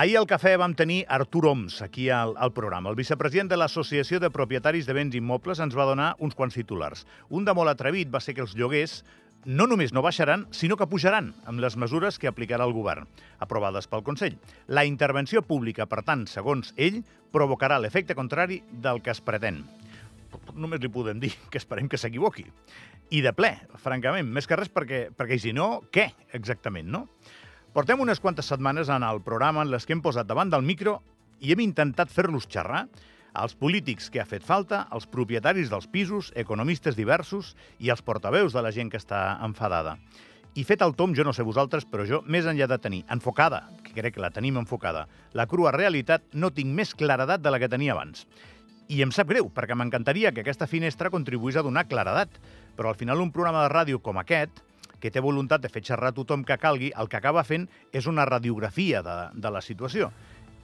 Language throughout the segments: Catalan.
Ahir al cafè vam tenir Artur Oms aquí al, al programa. El vicepresident de l'Associació de Propietaris de Béns Immobles ens va donar uns quants titulars. Un de molt atrevit va ser que els lloguers no només no baixaran, sinó que pujaran amb les mesures que aplicarà el govern, aprovades pel Consell. La intervenció pública, per tant, segons ell, provocarà l'efecte contrari del que es pretén. Només li podem dir que esperem que s'equivoqui. I de ple, francament, més que res perquè, perquè si no, què exactament, no? Portem unes quantes setmanes en el programa en les que hem posat davant del micro i hem intentat fer-los xerrar als polítics que ha fet falta, als propietaris dels pisos, economistes diversos i als portaveus de la gent que està enfadada. I fet el tom, jo no sé vosaltres, però jo, més enllà de tenir enfocada, que crec que la tenim enfocada, la crua realitat, no tinc més claredat de la que tenia abans. I em sap greu, perquè m'encantaria que aquesta finestra contribuís a donar claredat, però al final un programa de ràdio com aquest, que té voluntat de fer xerrar tothom que calgui, el que acaba fent és una radiografia de, de la situació.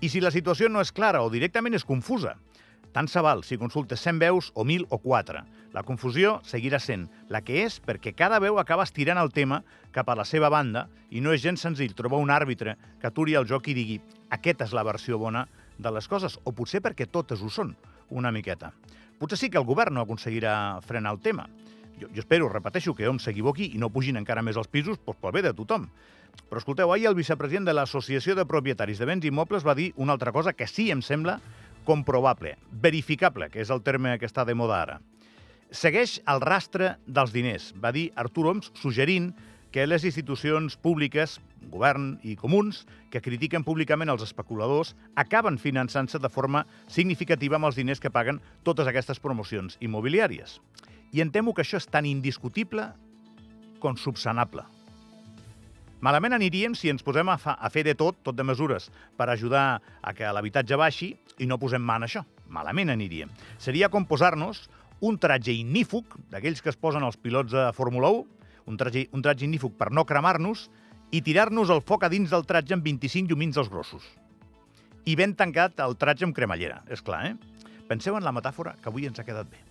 I si la situació no és clara o directament és confusa, tant se val si consultes 100 veus o 1.000 o 4. La confusió seguirà sent la que és perquè cada veu acaba estirant el tema cap a la seva banda i no és gens senzill trobar un àrbitre que aturi el joc i digui aquesta és la versió bona de les coses, o potser perquè totes ho són, una miqueta. Potser sí que el govern no aconseguirà frenar el tema, jo, jo espero, repeteixo, que hom s'equivoqui i no pugin encara més els pisos doncs, pel bé de tothom. Però escolteu, ahir el vicepresident de l'Associació de Propietaris de Béns Immobles va dir una altra cosa que sí em sembla comprovable, verificable, que és el terme que està de moda ara. Segueix el rastre dels diners, va dir Artur Oms, suggerint que les institucions públiques, govern i comuns, que critiquen públicament els especuladors, acaben finançant-se de forma significativa amb els diners que paguen totes aquestes promocions immobiliàries. I em temo que això és tan indiscutible com subsanable. Malament aniríem si ens posem a, fa, a fer de tot, tot de mesures, per ajudar a que l'habitatge baixi i no posem mà en això. Malament aniríem. Seria com posar-nos un tratge ignífug, d'aquells que es posen els pilots de Fórmula 1, un tratge, un tratge ignífug per no cremar-nos, i tirar-nos el foc a dins del tratge amb 25 llumins als grossos. I ben tancat el tratge amb cremallera, és clar, eh? Penseu en la metàfora que avui ens ha quedat bé.